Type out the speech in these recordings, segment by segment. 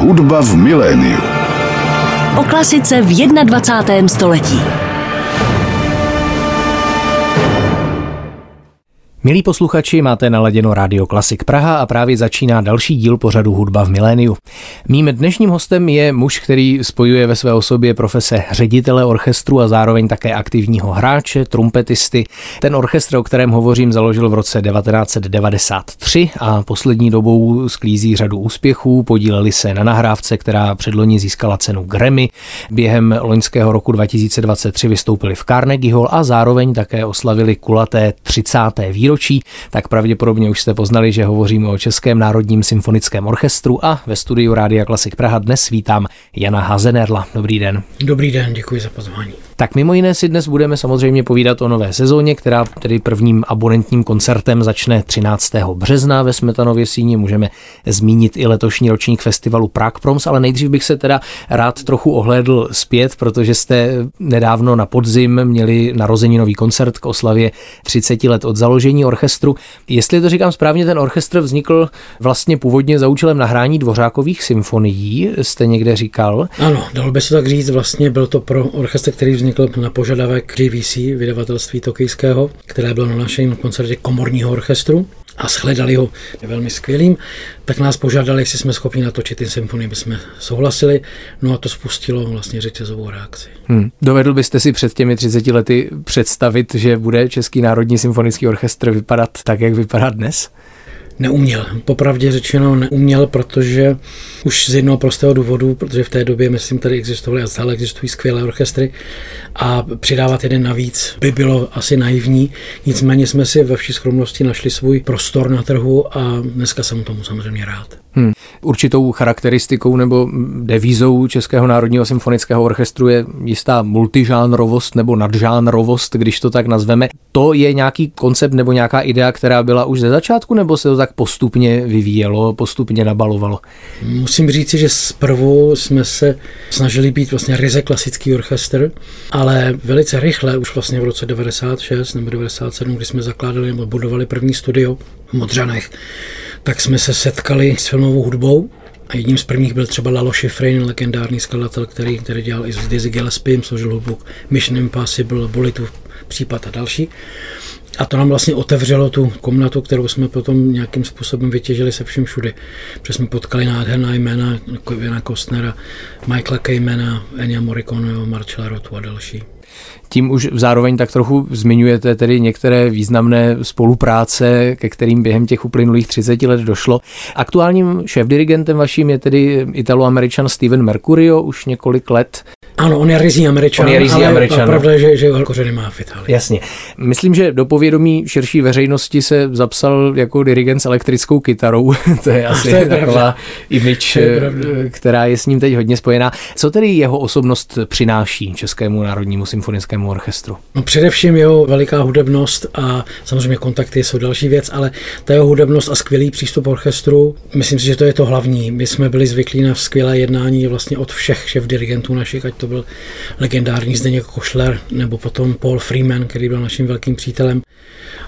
Hudba v miléniu. O klasice v 21. století. Milí posluchači, máte naladěno Rádio Klasik Praha a právě začíná další díl pořadu Hudba v miléniu. Mým dnešním hostem je muž, který spojuje ve své osobě profese ředitele orchestru a zároveň také aktivního hráče, trumpetisty. Ten orchestr, o kterém hovořím, založil v roce 1993 a poslední dobou sklízí řadu úspěchů. Podíleli se na nahrávce, která předloni získala cenu Grammy. Během loňského roku 2023 vystoupili v Carnegie Hall a zároveň také oslavili kulaté 30. výročí výročí, tak pravděpodobně už jste poznali, že hovoříme o Českém národním symfonickém orchestru a ve studiu Rádia Klasik Praha dnes vítám Jana Hazenerla. Dobrý den. Dobrý den, děkuji za pozvání. Tak mimo jiné si dnes budeme samozřejmě povídat o nové sezóně, která tedy prvním abonentním koncertem začne 13. března ve Smetanově síni. Můžeme zmínit i letošní ročník festivalu Prague Proms, ale nejdřív bych se teda rád trochu ohlédl zpět, protože jste nedávno na podzim měli narozeninový koncert k oslavě 30 let od založení orchestru. Jestli to říkám správně, ten orchestr vznikl vlastně původně za účelem nahrání dvořákových symfonií, jste někde říkal. Ano, dalo by se tak říct, vlastně byl to pro orchestr, který vznikl vznikl na požadavek GVC, vydavatelství tokijského, které bylo na našem koncertě komorního orchestru a shledali ho velmi skvělým, tak nás požádali, jestli jsme schopni natočit ty symfonie, my jsme souhlasili, no a to spustilo vlastně řetězovou reakci. Hmm. Dovedl byste si před těmi 30 lety představit, že bude Český národní symfonický orchestr vypadat tak, jak vypadá dnes? Neuměl. Popravdě řečeno neuměl, protože už z jednoho prostého důvodu, protože v té době, myslím, tady existovaly a stále existují skvělé orchestry a přidávat jeden navíc by bylo asi naivní. Nicméně jsme si ve vší skromnosti našli svůj prostor na trhu a dneska jsem tomu samozřejmě rád. Hmm. Určitou charakteristikou nebo devízou Českého národního symfonického orchestru je jistá multižánrovost nebo nadžánrovost, když to tak nazveme. To je nějaký koncept nebo nějaká idea, která byla už ze začátku, nebo se to tak postupně vyvíjelo, postupně nabalovalo? Musím říci, že zprvu jsme se snažili být vlastně ryze klasický orchestr, ale velice rychle, už vlastně v roce 96 nebo 97, kdy jsme zakládali nebo budovali první studio v Modřanech, tak jsme se setkali s filmovou hudbou a jedním z prvních byl třeba Lalo Schifrin, legendární skladatel, který, který dělal i s Dizzy Gillespie, složil hudbu Mission Impossible, Bolitův případ a další. A to nám vlastně otevřelo tu komnatu, kterou jsme potom nějakým způsobem vytěžili se všem všude. Protože jsme potkali nádherná jména Kevina Kostnera, Michaela Kaymana, Enya Morriconeho, Marcella Rotu a další. Tím už zároveň tak trochu zmiňujete tedy některé významné spolupráce, ke kterým během těch uplynulých 30 let došlo. Aktuálním šéf-dirigentem vaším je tedy italo-američan Steven Mercurio už několik let. Ano, on je rizí američan, on je rizí ale američan. pravda je, že, že kořeny má v Itálii. Jasně. Myslím, že do povědomí širší veřejnosti se zapsal jako dirigent s elektrickou kytarou. to je asi to je taková pravda. image, To je pravda. která je s ním teď hodně spojená. Co tedy jeho osobnost přináší Českému národnímu symfonickému orchestru? No především jeho veliká hudebnost a samozřejmě kontakty jsou další věc, ale ta jeho hudebnost a skvělý přístup orchestru, myslím si, že to je to hlavní. My jsme byli zvyklí na skvělé jednání vlastně od všech šéf dirigentů našich, ať to byl legendární Zdeněk Košler nebo potom Paul Freeman, který byl naším velkým přítelem.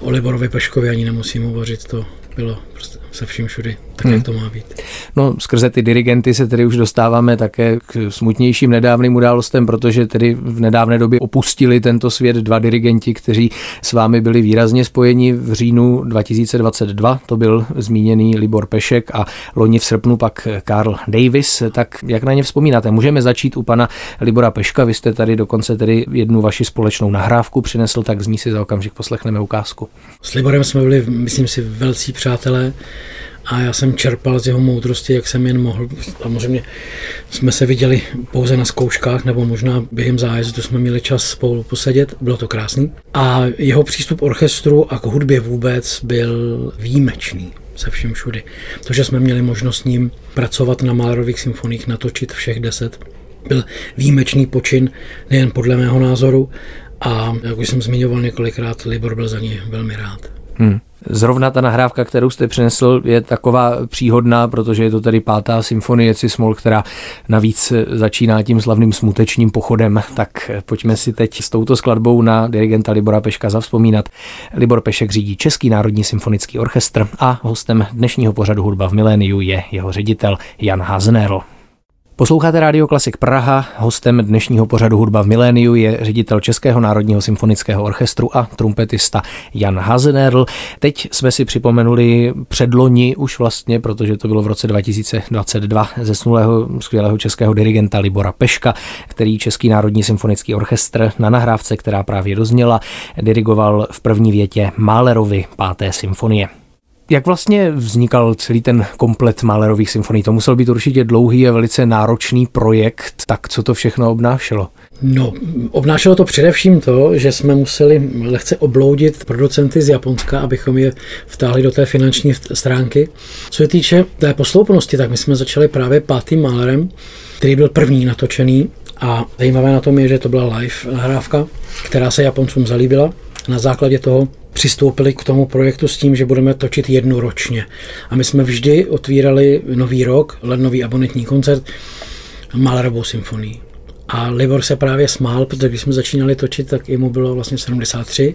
O Liborovi Peškovi ani nemusím hovořit, to bylo prostě se vším všudy, tak Hmm. jak to má být. No, skrze ty dirigenty se tedy už dostáváme také k smutnějším nedávným událostem, protože tedy v nedávné době opustili tento svět dva dirigenti, kteří s vámi byli výrazně spojeni v říjnu 2022. To byl zmíněný Libor Pešek a loni v srpnu pak Karl Davis. Tak jak na ně vzpomínáte? Můžeme začít u pana Libora Peška. Vy jste tady dokonce tedy jednu vaši společnou nahrávku přinesl, tak z ní si za okamžik poslechneme ukázku. S Liborem jsme byli, myslím si, velcí přátelé a já jsem čerpal z jeho moudrosti, jak jsem jen mohl. Samozřejmě jsme se viděli pouze na zkouškách, nebo možná během zájezdu jsme měli čas spolu posedět, bylo to krásný. A jeho přístup orchestru a k hudbě vůbec byl výjimečný se vším všudy. To, že jsme měli možnost s ním pracovat na Málerových symfoních, natočit všech deset, byl výjimečný počin, nejen podle mého názoru, a jak už jsem zmiňoval několikrát, Libor byl za ní velmi rád. Hmm. Zrovna ta nahrávka, kterou jste přinesl, je taková příhodná, protože je to tedy pátá symfonie Cismol, která navíc začíná tím slavným smutečním pochodem. Tak pojďme si teď s touto skladbou na dirigenta Libora Peška zavzpomínat. Libor Pešek řídí Český národní symfonický orchestr a hostem dnešního pořadu Hudba v miléniu je jeho ředitel Jan Haznerl. Posloucháte Radio Klasik Praha. Hostem dnešního pořadu Hudba v miléniu je ředitel Českého národního symfonického orchestru a trumpetista Jan Hazenerl. Teď jsme si připomenuli předloni už vlastně, protože to bylo v roce 2022 zesnulého skvělého českého dirigenta Libora Peška, který Český národní symfonický orchestr na nahrávce, která právě dozněla, dirigoval v první větě Málerovi páté symfonie. Jak vlastně vznikal celý ten komplet Mahlerových symfonií? To musel být určitě dlouhý a velice náročný projekt. Tak co to všechno obnášelo? No, obnášelo to především to, že jsme museli lehce obloudit producenty z Japonska, abychom je vtáhli do té finanční stránky. Co se týče té posloupnosti, tak my jsme začali právě pátým Mahlerem, který byl první natočený a zajímavé na tom je, že to byla live nahrávka, která se Japoncům zalíbila. Na základě toho přistoupili k tomu projektu s tím, že budeme točit jednu ročně. A my jsme vždy otvírali nový rok, lednový abonentní koncert, Malerovou symfonii. A Libor se právě smál, protože když jsme začínali točit, tak jemu bylo vlastně 73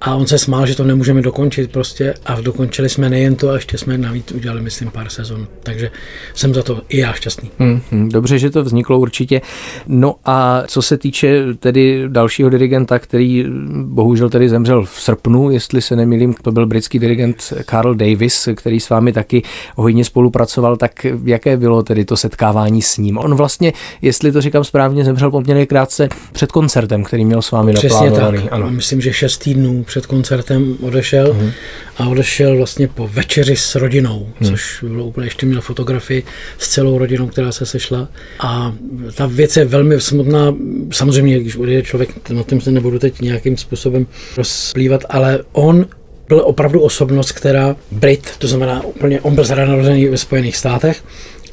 a on se smál, že to nemůžeme dokončit prostě a dokončili jsme nejen to, a ještě jsme navíc udělali, myslím, pár sezon. Takže jsem za to i já šťastný. Hmm, hmm, dobře, že to vzniklo určitě. No a co se týče tedy dalšího dirigenta, který bohužel tedy zemřel v srpnu, jestli se nemýlím, to byl britský dirigent Carl Davis, který s vámi taky hodně spolupracoval, tak jaké bylo tedy to setkávání s ním? On vlastně, jestli to říkám správně, zemřel poměrně krátce před koncertem, který měl s vámi Přesně naplánovaný. Tak. Ano. Myslím, že šest týdnů před koncertem odešel mm. a odešel vlastně po večeři s rodinou, mm. což bylo úplně, ještě měl fotografii s celou rodinou, která se sešla a ta věc je velmi smutná, samozřejmě, když odejde člověk, na tím se nebudu teď nějakým způsobem rozplývat, ale on byl opravdu osobnost, která Brit, to znamená úplně, on byl narozený ve Spojených státech,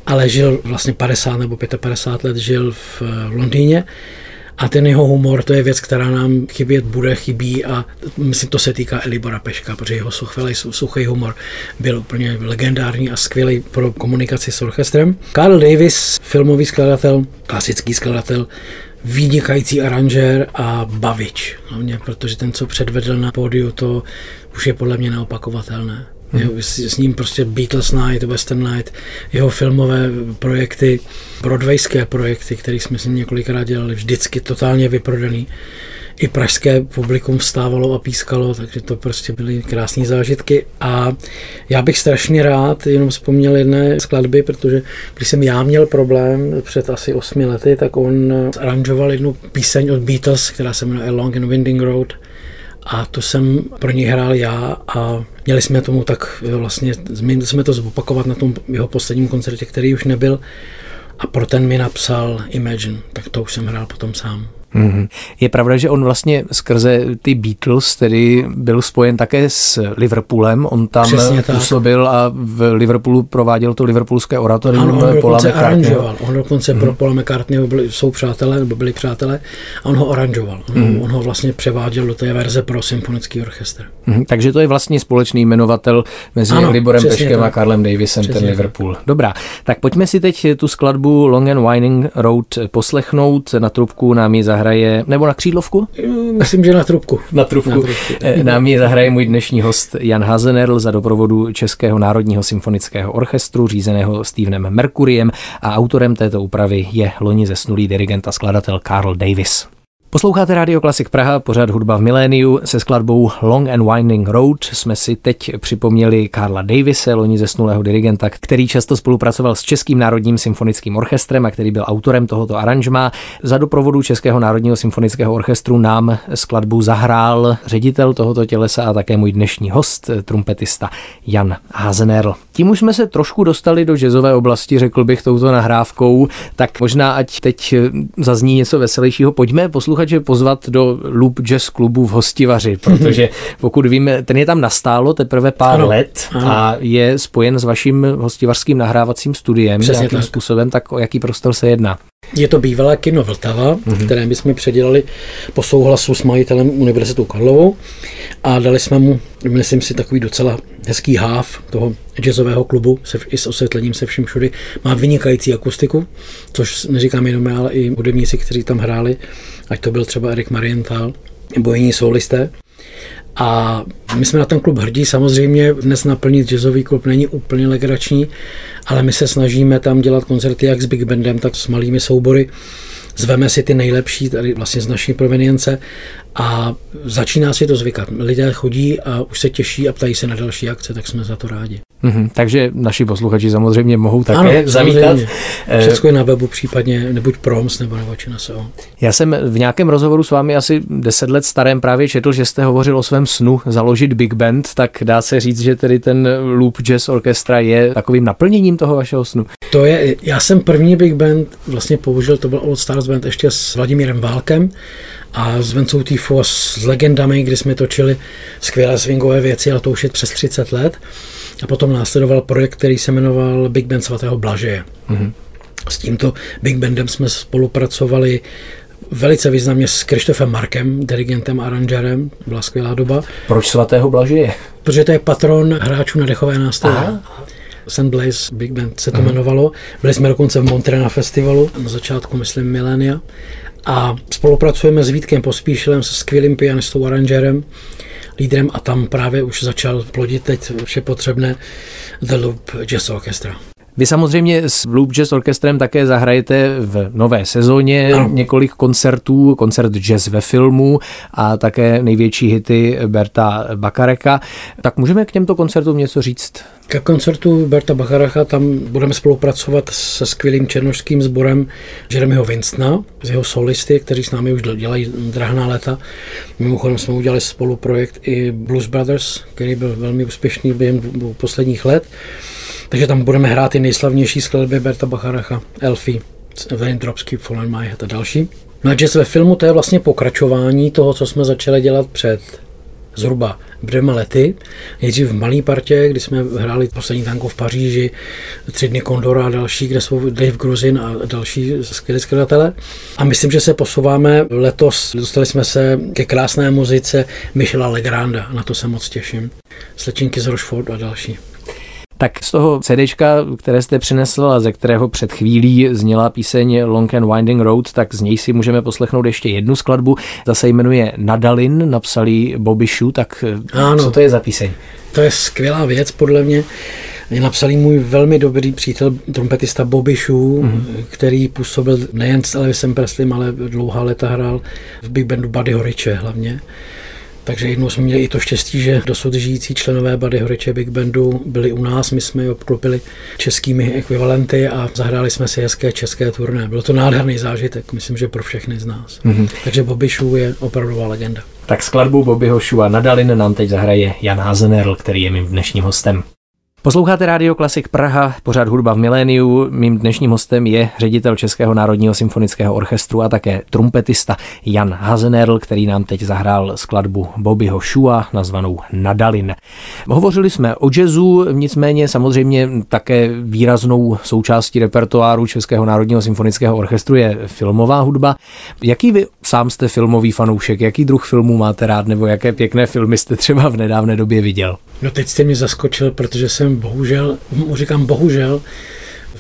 ale žil vlastně 50 nebo 55 let žil v Londýně a ten jeho humor, to je věc, která nám chybět bude, chybí a myslím, to se týká Elibora Peška, protože jeho suchvelej, suchý humor byl úplně legendární a skvělý pro komunikaci s orchestrem. Carl Davis, filmový skladatel, klasický skladatel, vynikající aranžér a bavič. Hlavně, protože ten, co předvedl na pódiu, to už je podle mě neopakovatelné. Jeho, s, s ním prostě Beatles Night, Western Night, jeho filmové projekty, broadwayské projekty, které jsme s ním několikrát dělali, vždycky totálně vyprodaný. I pražské publikum vstávalo a pískalo, takže to prostě byly krásné zážitky. A já bych strašně rád jenom vzpomněl jedné skladby, protože když jsem já měl problém před asi osmi lety, tak on aranžoval jednu píseň od Beatles, která se jmenuje Long and Winding Road. A to jsem pro něj hrál já a měli jsme tomu tak vlastně, jsme to zopakovat na tom jeho posledním koncertě, který už nebyl. A pro ten mi napsal Imagine, tak to už jsem hrál potom sám. Mm-hmm. Je pravda, že on vlastně skrze ty Beatles tedy byl spojen také s Liverpoolem. On tam Přesně působil tak. a v Liverpoolu prováděl to liverpoolské oratorium ano, on Paula aranžoval. On dokonce mm-hmm. pro Paula McCartneyho byli, jsou přátelé, nebo byli přátelé, a on ho aranžoval. On, mm-hmm. on ho vlastně převáděl do té verze pro symfonický orchestr. Mm-hmm. Takže to je vlastně společný jmenovatel mezi ano, Liborem Peškem tak. a Karlem Davisem, přesně ten Liverpool. Tak. Dobrá, tak pojďme si teď tu skladbu Long and Winding Road poslechnout. Na trubku nám ji zahraje zahraje, nebo na křídlovku? Myslím, že na trubku. na trubku. Na trubku eh, Nám ji zahraje můj dnešní host Jan Hazenerl za doprovodu Českého národního symfonického orchestru, řízeného Stevenem Merkuriem a autorem této úpravy je loni zesnulý dirigent a skladatel Carl Davis. Posloucháte Radio Klasik Praha, pořád hudba v miléniu se skladbou Long and Winding Road. Jsme si teď připomněli Karla Davise, loni zesnulého dirigenta, který často spolupracoval s Českým národním symfonickým orchestrem a který byl autorem tohoto aranžma. Za doprovodu Českého národního symfonického orchestru nám skladbu zahrál ředitel tohoto tělesa a také můj dnešní host, trumpetista Jan Hazenerl. Tím už jsme se trošku dostali do jazzové oblasti, řekl bych touto nahrávkou, tak možná ať teď zazní něco veselějšího. Pojďme poslouchat posluchače pozvat do Loop Jazz klubu v Hostivaři, protože pokud víme, ten je tam nastálo teprve pár ano, let a je spojen s vaším hostivařským nahrávacím studiem Přesně nějakým tak. způsobem, tak o jaký prostor se jedná? Je to bývalé kino Vltava, mm-hmm. které my jsme předělali po souhlasu s majitelem Univerzitou Karlovou a dali jsme mu, myslím si, takový docela hezký háv toho jazzového klubu se, i s osvětlením se vším všudy. Má vynikající akustiku, což neříkám jenom já, ale i hudebníci, kteří tam hráli, ať to byl třeba Erik Marienthal nebo jiní solisté. A my jsme na ten klub hrdí, samozřejmě dnes naplnit jazzový klub není úplně legrační, ale my se snažíme tam dělat koncerty jak s Big Bandem, tak s malými soubory. Zveme si ty nejlepší tady vlastně z naší provenience a začíná si to zvykat. Lidé chodí a už se těší a ptají se na další akce, tak jsme za to rádi. Mm-hmm, takže naši posluchači samozřejmě mohou také ano, zavítat. Samozřejmě. Všechno je na webu případně, nebuď proms nebo nebo ČNSO. Já jsem v nějakém rozhovoru s vámi asi deset let starém právě četl, že jste hovořil o svém snu založit Big Band, tak dá se říct, že tedy ten Loop Jazz Orchestra je takovým naplněním toho vašeho snu. To je, já jsem první Big Band vlastně použil, to byl Old Stars Band ještě s Vladimírem Válkem a s Vencou Tifo s legendami, kdy jsme točili skvělé swingové věci, ale to už je přes 30 let. A potom následoval projekt, který se jmenoval Big Band svatého Blažeje. Mm-hmm. S tímto Big Bandem jsme spolupracovali velice významně s Krištofem Markem, dirigentem a aranžerem. Byla skvělá doba. Proč svatého Blažeje? Protože to je patron hráčů na dechové nástroje. St. Blaise Big Band se to Aha. jmenovalo. Byli jsme dokonce v Montre na festivalu, na začátku, myslím, milénia. A spolupracujeme s Vítkem Pospíšilem, se skvělým pianistou, aranžerem, lídrem a tam právě už začal plodit teď vše potřebné The Loop Jazz Orchestra. Vy samozřejmě s Loop Jazz Orchestrem také zahrajete v nové sezóně ano. několik koncertů, koncert jazz ve filmu a také největší hity Berta Bakareka. Tak můžeme k těmto koncertům něco říct? Ke koncertu Berta Bacharecha tam budeme spolupracovat se skvělým černožským sborem Jeremyho Winstona, z jeho solisty, kteří s námi už dělají drahná léta. Mimochodem jsme udělali spoluprojekt i Blues Brothers, který byl velmi úspěšný během posledních let. Takže tam budeme hrát i nejslavnější skladby Berta Bacharacha, Elfie, Drops Keep My Head a další. No a jazz ve filmu to je vlastně pokračování toho, co jsme začali dělat před zhruba dvěma lety. Nejdřív v malé partě, kdy jsme hráli poslední tanko v Paříži, tři dny Kondora a další, kde jsou Dave Gruzin a další skvělí skladatelé. A myslím, že se posouváme letos. Dostali jsme se ke krásné muzice Michela Legranda. Na to se moc těším. Slečinky z Rochefort a další. Tak z toho CDčka, které jste přinesl a ze kterého před chvílí zněla píseň Long and Winding Road, tak z něj si můžeme poslechnout ještě jednu skladbu. Zase jmenuje Nadalin, napsali Bobby Shoe, tak ano, co to je za píseň? To je skvělá věc podle mě. Je napsal můj velmi dobrý přítel, trompetista Bobby Shoe, mm-hmm. který působil nejen s Elvisem Presley, ale dlouhá léta hrál v big bandu Buddy Horiče hlavně. Takže jednou jsme měli i to štěstí, že dosud žijící členové Buddy Horiče Big Bandu byli u nás, my jsme je obklopili českými ekvivalenty a zahráli jsme si hezké české turné. Byl to nádherný zážitek, myslím, že pro všechny z nás. Mm-hmm. Takže Bobby Shoe je opravdová legenda. Tak skladbu Bobbyho Shua na Dalin nám teď zahraje Jan Házenerl, který je mým dnešním hostem. Posloucháte Radio Klasik Praha, pořád hudba v miléniu. Mým dnešním hostem je ředitel Českého národního symfonického orchestru a také trumpetista Jan Hazenerl, který nám teď zahrál skladbu Bobbyho Shua nazvanou Nadalin. Hovořili jsme o jazzu, nicméně samozřejmě také výraznou součástí repertoáru Českého národního symfonického orchestru je filmová hudba. Jaký vy sám jste filmový fanoušek? Jaký druh filmů máte rád nebo jaké pěkné filmy jste třeba v nedávné době viděl? No teď jste mě zaskočil, protože jsem bohužel, říkám bohužel,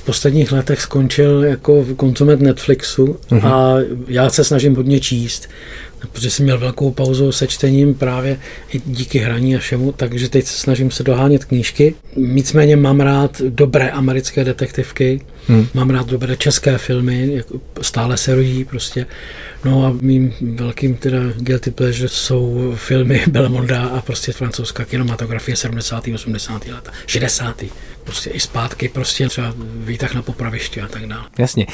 posledních letech skončil jako konzument Netflixu uh-huh. a já se snažím hodně číst, protože jsem měl velkou pauzu se čtením právě i díky hraní a všemu, takže teď se snažím se dohánět knížky. Nicméně mám rád dobré americké detektivky, hmm. mám rád dobré české filmy, jako stále se rodí prostě. No a mým velkým teda guilty pleasure jsou filmy Belmonda a prostě francouzská kinematografie 70. 80. let, 60. Prostě i zpátky, prostě třeba výtah na popraviště a tak dále. Jasně.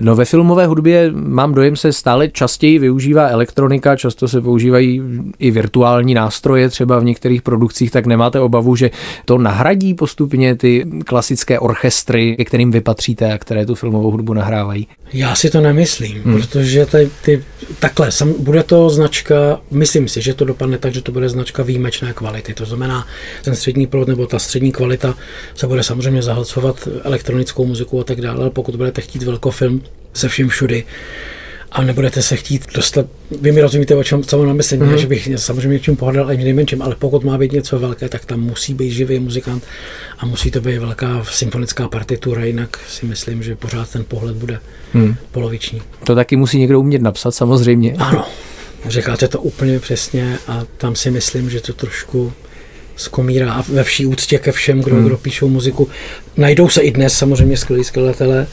No ve filmové hudbě mám dojem se stále častěji využívá elektronika, často se používají i virtuální nástroje třeba v některých produkcích, tak nemáte obavu, že to nahradí postupně ty klasické orchestry, ke kterým vypatříte a které tu filmovou hudbu nahrávají? Já si to nemyslím, hmm. protože ty, ty, takhle, sam, bude to značka, myslím si, že to dopadne tak, že to bude značka výjimečné kvality. To znamená, ten střední proud nebo ta střední kvalita se bude samozřejmě zahlcovat elektronickou muziku a tak dále, ale pokud budete chtít velkofilm se vším všudy, a nebudete se chtít dostat, vy mi rozumíte, o čem, co mám na mysli, mm. že bych samozřejmě něčím pohádal ani nejmenším, ale pokud má být něco velké, tak tam musí být živý muzikant a musí to být velká symfonická partitura, jinak si myslím, že pořád ten pohled bude mm. poloviční. To taky musí někdo umět napsat samozřejmě. Ano. Říkáte to úplně přesně a tam si myslím, že to trošku skomírá a ve vší úctě ke všem, kdo, hmm. kdo píšou muziku. Najdou se i dnes samozřejmě skvělí skladatelé,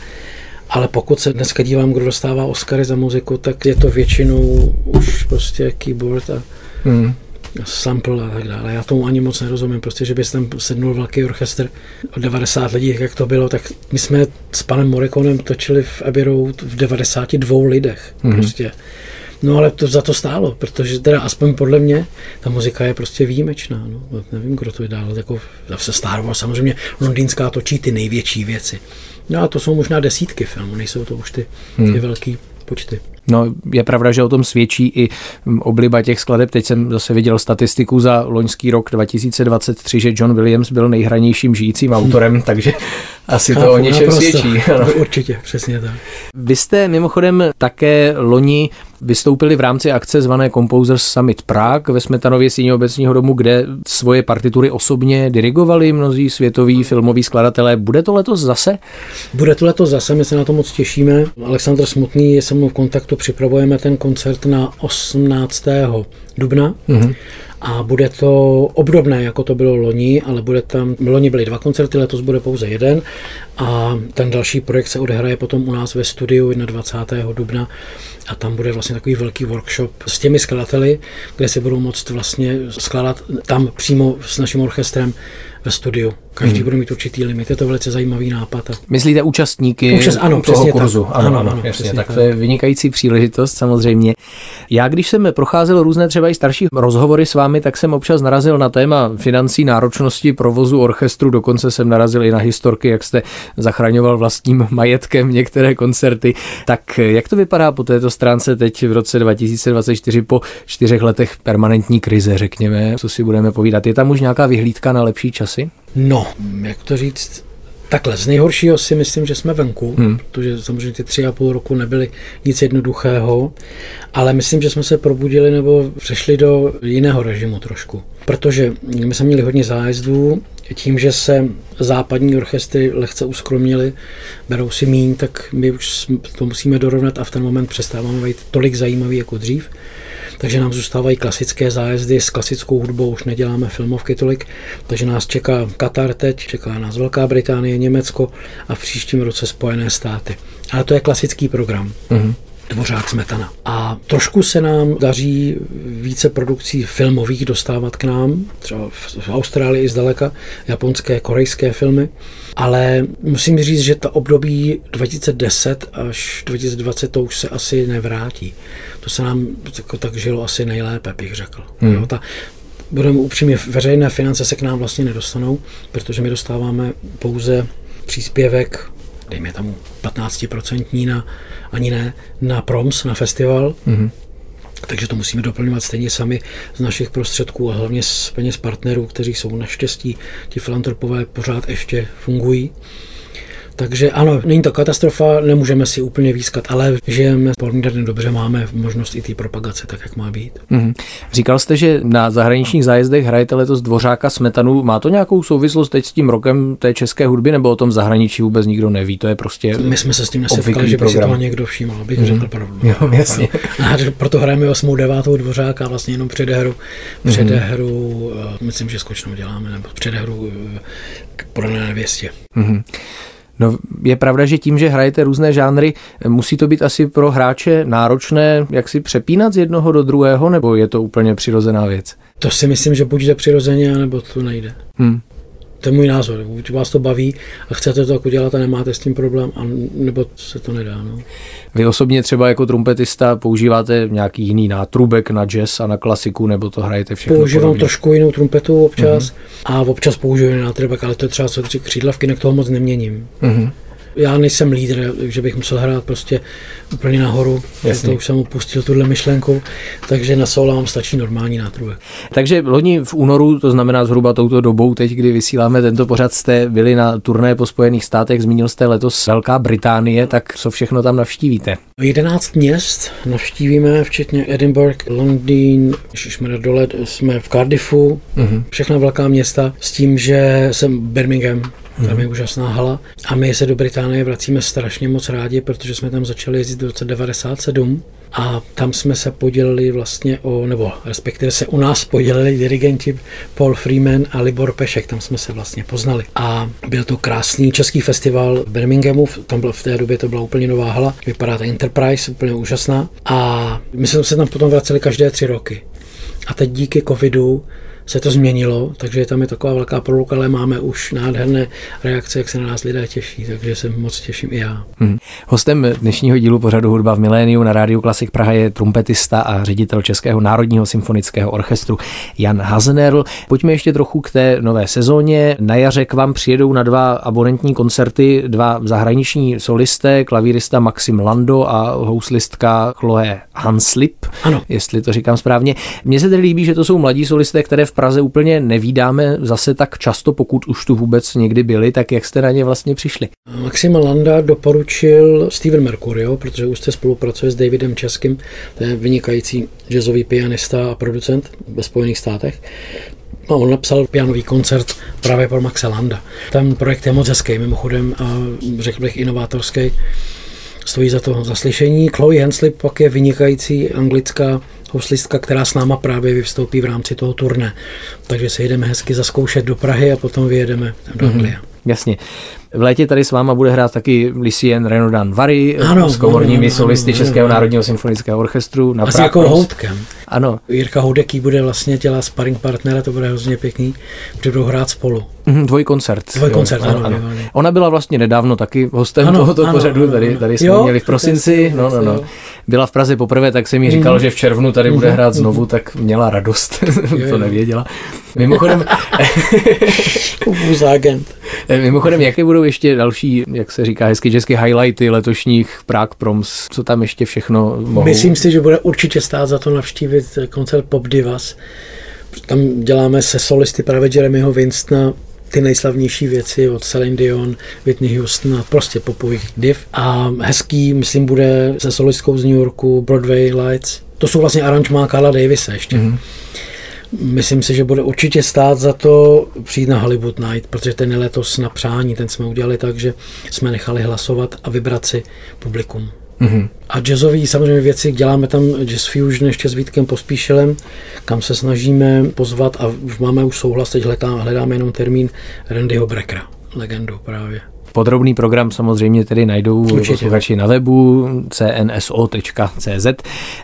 ale pokud se dneska dívám, kdo dostává Oscary za muziku, tak je to většinou už prostě keyboard a hmm. sample a tak dále. Já tomu ani moc nerozumím, prostě, že bys tam sednul velký orchestr o 90 lidí, jak to bylo, tak my jsme s panem Morikonem točili v Abbey Road v 92 lidech. Hmm. Prostě. No ale to za to stálo, protože teda aspoň podle mě ta muzika je prostě výjimečná. No. Nevím, kdo to vydal. Jako, se Star Wars samozřejmě londýnská točí ty největší věci. No a to jsou možná desítky filmů, nejsou to už ty, ty hmm. velký počty. No, je pravda, že o tom svědčí i obliba těch skladeb. Teď jsem zase viděl statistiku za loňský rok 2023, že John Williams byl nejhranějším žijícím autorem, takže asi to o něčem svědčí. Ano. Určitě, přesně tak. Vy jste mimochodem také loni vystoupili v rámci akce zvané Composers Summit Prague ve Smetanově síně obecního domu, kde svoje partitury osobně dirigovali mnozí světoví filmoví skladatelé. Bude to letos zase? Bude to letos zase, my se na to moc těšíme. Aleksandr Smutný je se mnou v kontaktu, připravujeme ten koncert na 18. dubna. Mm-hmm a bude to obdobné, jako to bylo loni, ale bude tam, loni byly dva koncerty, letos bude pouze jeden a ten další projekt se odehraje potom u nás ve studiu 21. dubna a tam bude vlastně takový velký workshop s těmi skladateli, kde si budou moct vlastně skládat tam přímo s naším orchestrem ve studiu. Každý hmm. bude mít určitý limit, je to velice zajímavý nápad. Myslíte účastníky Účast, ano, toho kurzu? Tak. Ano, ano, ano, ano jasně, tak, tak to je vynikající příležitost samozřejmě. Já, když jsem procházel různé třeba i starší rozhovory s vámi, tak jsem občas narazil na téma financí, náročnosti provozu orchestru, dokonce jsem narazil i na historky, jak jste zachraňoval vlastním majetkem některé koncerty. Tak jak to vypadá po této stránce teď v roce 2024 po čtyřech letech permanentní krize, řekněme, co si budeme povídat? Je tam už nějaká vyhlídka na lepší časy? No, jak to říct, Takhle, z nejhoršího si myslím, že jsme venku, hmm. protože samozřejmě ty tři a půl roku nebyly nic jednoduchého, ale myslím, že jsme se probudili nebo přešli do jiného režimu trošku. Protože my jsme měli hodně zájezdů, tím, že se západní orchestry lehce uskromnili, berou si míň, tak my už to musíme dorovnat a v ten moment přestáváme být tolik zajímavý jako dřív takže nám zůstávají klasické zájezdy s klasickou hudbou, už neděláme filmovky tolik, takže nás čeká Katar teď, čeká nás Velká Británie, Německo a v příštím roce Spojené státy. Ale to je klasický program. Mm-hmm. Dvořák Smetana. A trošku se nám daří více produkcí filmových dostávat k nám, třeba v Austrálii i zdaleka, japonské, korejské filmy. Ale musím říct, že ta období 2010 až 2020 to už se asi nevrátí. To se nám jako tak žilo asi nejlépe, bych řekl. Hmm. Jo, ta, budeme upřímně, veřejné finance se k nám vlastně nedostanou, protože my dostáváme pouze příspěvek, dejme tomu 15% na, ani ne, na proms, na festival. Mm-hmm. Takže to musíme doplňovat stejně sami z našich prostředků a hlavně z peněz partnerů, kteří jsou naštěstí, ti filantropové pořád ještě fungují. Takže ano, není to katastrofa, nemůžeme si úplně výskat, ale žijeme poměrně dobře, máme možnost i té propagace, tak jak má být. Mm-hmm. Říkal jste, že na zahraničních zájezdech hrajete letos Dvořáka Smetanu. Má to nějakou souvislost teď s tím rokem té české hudby, nebo o tom zahraničí vůbec nikdo neví? To je prostě. My jsme se s tím nesetkali, že by si toho někdo všiml, abych mm-hmm. řekl pravdu. Jo, jasně. A proto hrajeme 8. 9. Dvořáka vlastně jenom předehru, předehru mm-hmm. myslím, že skočnou děláme, nebo předehru eh, k podané nevěstě. Mm-hmm. No, je pravda, že tím, že hrajete různé žánry, musí to být asi pro hráče náročné, jak si přepínat z jednoho do druhého, nebo je to úplně přirozená věc? To si myslím, že buď jde přirozeně, nebo to nejde. Hmm. To je můj názor. Buď vás to baví a chcete to tak udělat a nemáte s tím problém, a nebo se to nedá. No. Vy osobně třeba jako trumpetista používáte nějaký jiný nátrubek na jazz a na klasiku, nebo to hrajete všechno Používám podobně? trošku jinou trumpetu občas uh-huh. a občas použiju jiný nátrubek, ale to je třeba co křídlavky, na toho moc neměním. Uh-huh já nejsem lídr, že bych musel hrát prostě úplně nahoru. Jasně. To už jsem upustil tuhle myšlenku, takže na solo vám stačí normální nátrubek. Takže loni v únoru, to znamená zhruba touto dobou, teď, kdy vysíláme tento pořad, jste byli na turné po Spojených státech, zmínil jste letos Velká Británie, tak co všechno tam navštívíte? 11 měst navštívíme, včetně Edinburgh, Londýn, jsme dole, jsme v Cardiffu, uh-huh. všechna velká města, s tím, že jsem Birmingham, tam je mhm. úžasná hala. A my se do Británie vracíme strašně moc rádi, protože jsme tam začali jezdit v roce 97 a tam jsme se podělili vlastně o, nebo respektive se u nás podělili dirigenti Paul Freeman a Libor Pešek, tam jsme se vlastně poznali. A byl to krásný český festival v Birminghamu, tam byl v té době to byla úplně nová hala, vypadá to Enterprise, úplně úžasná. A my jsme se tam potom vraceli každé tři roky. A teď díky covidu se to změnilo, takže tam je taková velká proluka, ale máme už nádherné reakce, jak se na nás lidé těší, takže se moc těším i já. Hmm. Hostem dnešního dílu pořadu Hudba v miléniu na rádiu Klasik Praha je trumpetista a ředitel Českého národního symfonického orchestru Jan Hazenerl. Pojďme ještě trochu k té nové sezóně. Na jaře k vám přijedou na dva abonentní koncerty dva zahraniční solisté, klavírista Maxim Lando a houslistka Chloe Hanslip, ano. jestli to říkám správně. Mně se tedy líbí, že to jsou mladí solisté, které v Praze úplně nevídáme zase tak často, pokud už tu vůbec někdy byli, tak jak jste na ně vlastně přišli? Maxima Landa doporučil Steven Mercurio, protože už se spolupracuje s Davidem Českým, to je vynikající jazzový pianista a producent ve Spojených státech. A on napsal pianový koncert právě pro Maxa Landa. Ten projekt je moc hezký, mimochodem, a řekl bych inovátorský. Stojí za to zaslyšení. Chloe Henslip pak je vynikající anglická houslistka, která s náma právě vystoupí v rámci toho turné. Takže se jedeme hezky zaskoušet do Prahy a potom vyjedeme do Anglie. Mm-hmm. Jasně. V létě tady s váma bude hrát taky Lucien Renaudin Vary ano, s komorními ano, solisty ano, Českého ano. národního symfonického orchestru. Na Asi jako houtkem. Ano. Jirka Houdeký bude vlastně dělat sparring partnera, to bude hrozně pěkný, protože budou hrát spolu. Mm, dvojkoncert. Dvojkoncert, ano, ano, ano. Ona byla vlastně nedávno taky hostem ano, tohoto ano, pořadu, ano, tady, tady jsme jo, měli v prosinci, no, no, no. Byla v Praze poprvé, tak se mi říkal, mm. že v červnu tady bude hrát mhm. znovu, tak měla radost, to nevěděla. Mimochodem... agent. Mimochodem, jaké budou ještě další, jak se říká hezky česky, highlighty letošních Prague Proms? Co tam ještě všechno mohou? Myslím si, že bude určitě stát za to navštívit koncert Pop Divas. Tam děláme se solisty právě Jeremyho Winstona, ty nejslavnější věci od Celine Dion, Whitney Houston a prostě popových div. A hezký, myslím, bude se solistkou z New Yorku Broadway Lights. To jsou vlastně aranžmá Carla Davise ještě. Mm-hmm. Myslím si, že bude určitě stát za to přijít na Hollywood Night, protože ten je letos na přání, ten jsme udělali tak, že jsme nechali hlasovat a vybrat si publikum. Mm-hmm. A jazzové samozřejmě věci, děláme tam Jazz Fusion ještě s Vítkem Pospíšelem, kam se snažíme pozvat a už máme už souhlas, teď hledáme, hledáme jenom termín Randyho Breckera, legendu právě. Podrobný program samozřejmě tedy najdou posluchači na webu cnso.cz.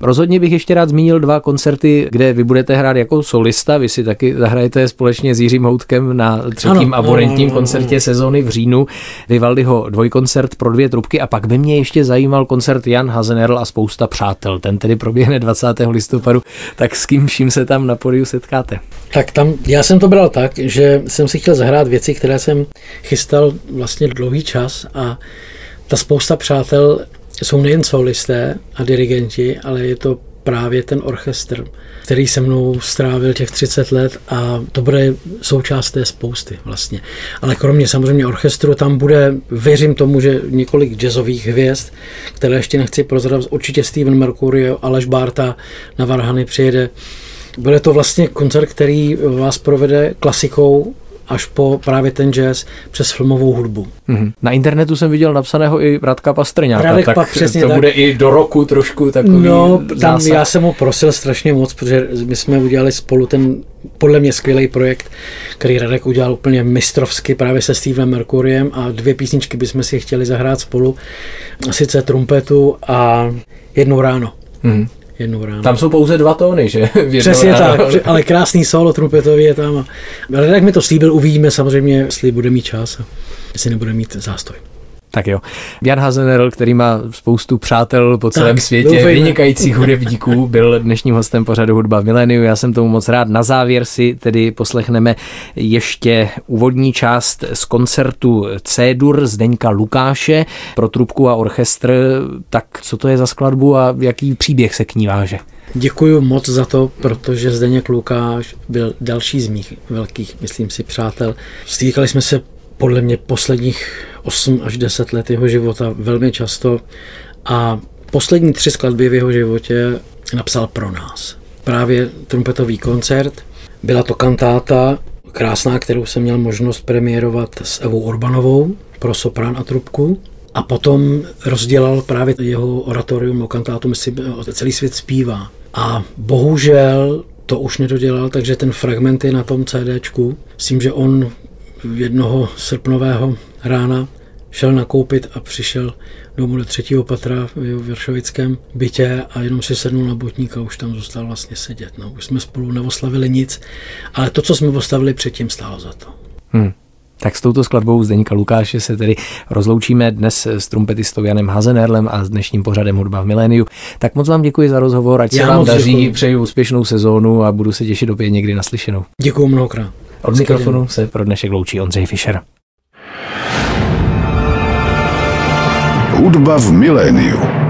Rozhodně bych ještě rád zmínil dva koncerty, kde vy budete hrát jako solista. Vy si taky zahrajete společně s Jiřím Houtkem na třetím ano, ano, koncertě ano. sezóny v říjnu. Vivaldiho dvojkoncert pro dvě trubky a pak by mě ještě zajímal koncert Jan Hazenerl a spousta přátel. Ten tedy proběhne 20. listopadu. Tak s kým vším se tam na podiu setkáte? Tak tam, já jsem to bral tak, že jsem si chtěl zahrát věci, které jsem chystal vlastně dlouhý čas a ta spousta přátel jsou nejen solisté a dirigenti, ale je to právě ten orchestr, který se mnou strávil těch 30 let a to bude součást té spousty vlastně. Ale kromě samozřejmě orchestru tam bude, věřím tomu, že několik jazzových hvězd, které ještě nechci prozradit, určitě Steven Mercurio, Aleš Barta na Varhany přijede. Bude to vlastně koncert, který vás provede klasikou až po právě ten jazz přes filmovou hudbu. Mm-hmm. Na internetu jsem viděl napsaného i Radka Pastrňáka, Radek tak pak přesně to tak. bude i do roku trošku takový No, tam zásad. já jsem ho prosil strašně moc, protože my jsme udělali spolu ten podle mě skvělý projekt, který Radek udělal úplně mistrovsky právě se Stevem Mercuriem a dvě písničky bychom si chtěli zahrát spolu, sice trumpetu a jednou ráno. Mm-hmm jednou ráno. Tam jsou pouze dva tóny, že? Přesně ráno. tak, ale krásný solo trumpetový je tam. Ale jak mi to slíbil, uvidíme samozřejmě, jestli bude mít čas a jestli nebude mít zástoj. Tak jo. Jan Hazenerl, který má spoustu přátel po celém tak, světě, doufejme. vynikajících hudebníků, byl dnešním hostem pořadu Hudba v miléniu. Já jsem tomu moc rád. Na závěr si tedy poslechneme ještě úvodní část z koncertu C-dur Zdeňka Lukáše pro trubku a orchestr. Tak co to je za skladbu a jaký příběh se k ní váže? Děkuji moc za to, protože Zdeněk Lukáš byl další z mých velkých, myslím si, přátel. Stýkali jsme se podle mě posledních 8 až 10 let jeho života velmi často a poslední tři skladby v jeho životě napsal pro nás. Právě trumpetový koncert, byla to kantáta krásná, kterou jsem měl možnost premiérovat s Evou Urbanovou pro soprán a trubku A potom rozdělal právě jeho oratorium o kantátu, myslím, celý svět zpívá. A bohužel to už nedodělal, takže ten fragment je na tom CDčku. S tím, že on jednoho srpnového rána šel nakoupit a přišel domů do třetího patra v jeho věršovickém bytě a jenom si sednul na botník a už tam zůstal vlastně sedět. No, už jsme spolu neoslavili nic, ale to, co jsme postavili předtím, stálo za to. Hmm. Tak s touto skladbou Zdeníka Lukáše se tedy rozloučíme dnes s trumpetistou Janem Hazenerlem a s dnešním pořadem Hudba v miléniu. Tak moc vám děkuji za rozhovor, ať se vám daří, děkuji. přeju úspěšnou sezónu a budu se těšit opět někdy naslyšenou. Děkuji mnohokrát. Od mikrofonu se pro dnešek loučí Ondřej Fischer. Hudba v miléniu.